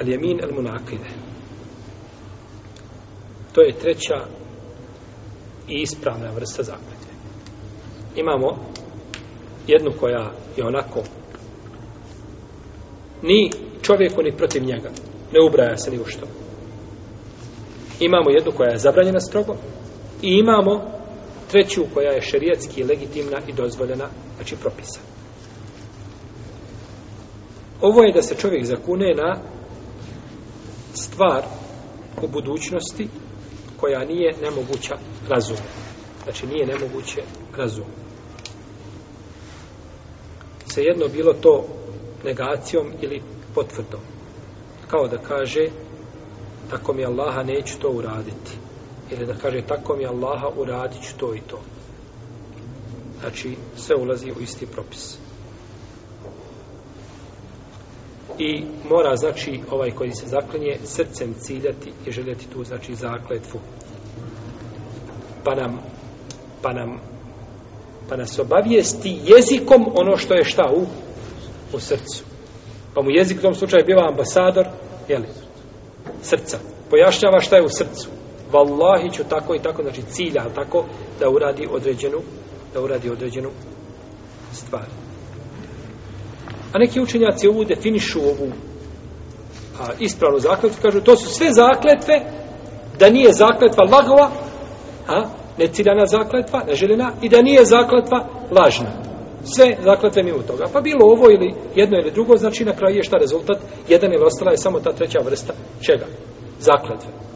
al jemin al munakide to je treća i ispravna vrsta zakljetve imamo jednu koja je onako ni čovjeku ni protiv njega ne ubraja se ni u što imamo jednu koja je zabranjena strogo i imamo treću koja je šerijetski legitimna i dozvoljena, znači propisana. Ovo je da se čovjek zakune na stvar u budućnosti koja nije nemoguća razum. Znači nije nemoguće razum. Svejedno bilo to negacijom ili potvrdom. Kao da kaže tako mi Allaha neću to uraditi. Ili da kaže tako mi Allaha uradit ću to i to. Znači sve ulazi u isti propis. Znači i mora znači ovaj koji se zaklinje srcem ciljati i željeti tu znači zakletvu pa nam pa nam pa nas obavijesti jezikom ono što je šta u u srcu pa mu jezik u tom slučaju biva ambasador jeli, srca pojašnjava šta je u srcu vallahi ću tako i tako znači cilja tako da uradi određenu da uradi određenu stvar. A neki učenjaci ovu definišu ovu a, ispravnu zakletvu, kažu to su sve zakletve da nije zakletva lagova, a, neciljana zakletva, neželjena, i da nije zakletva lažna. Sve zakletve mi u toga. Pa bilo ovo ili jedno ili drugo, znači na kraju je šta rezultat? Jedan ili ostala je samo ta treća vrsta čega? Zakletve.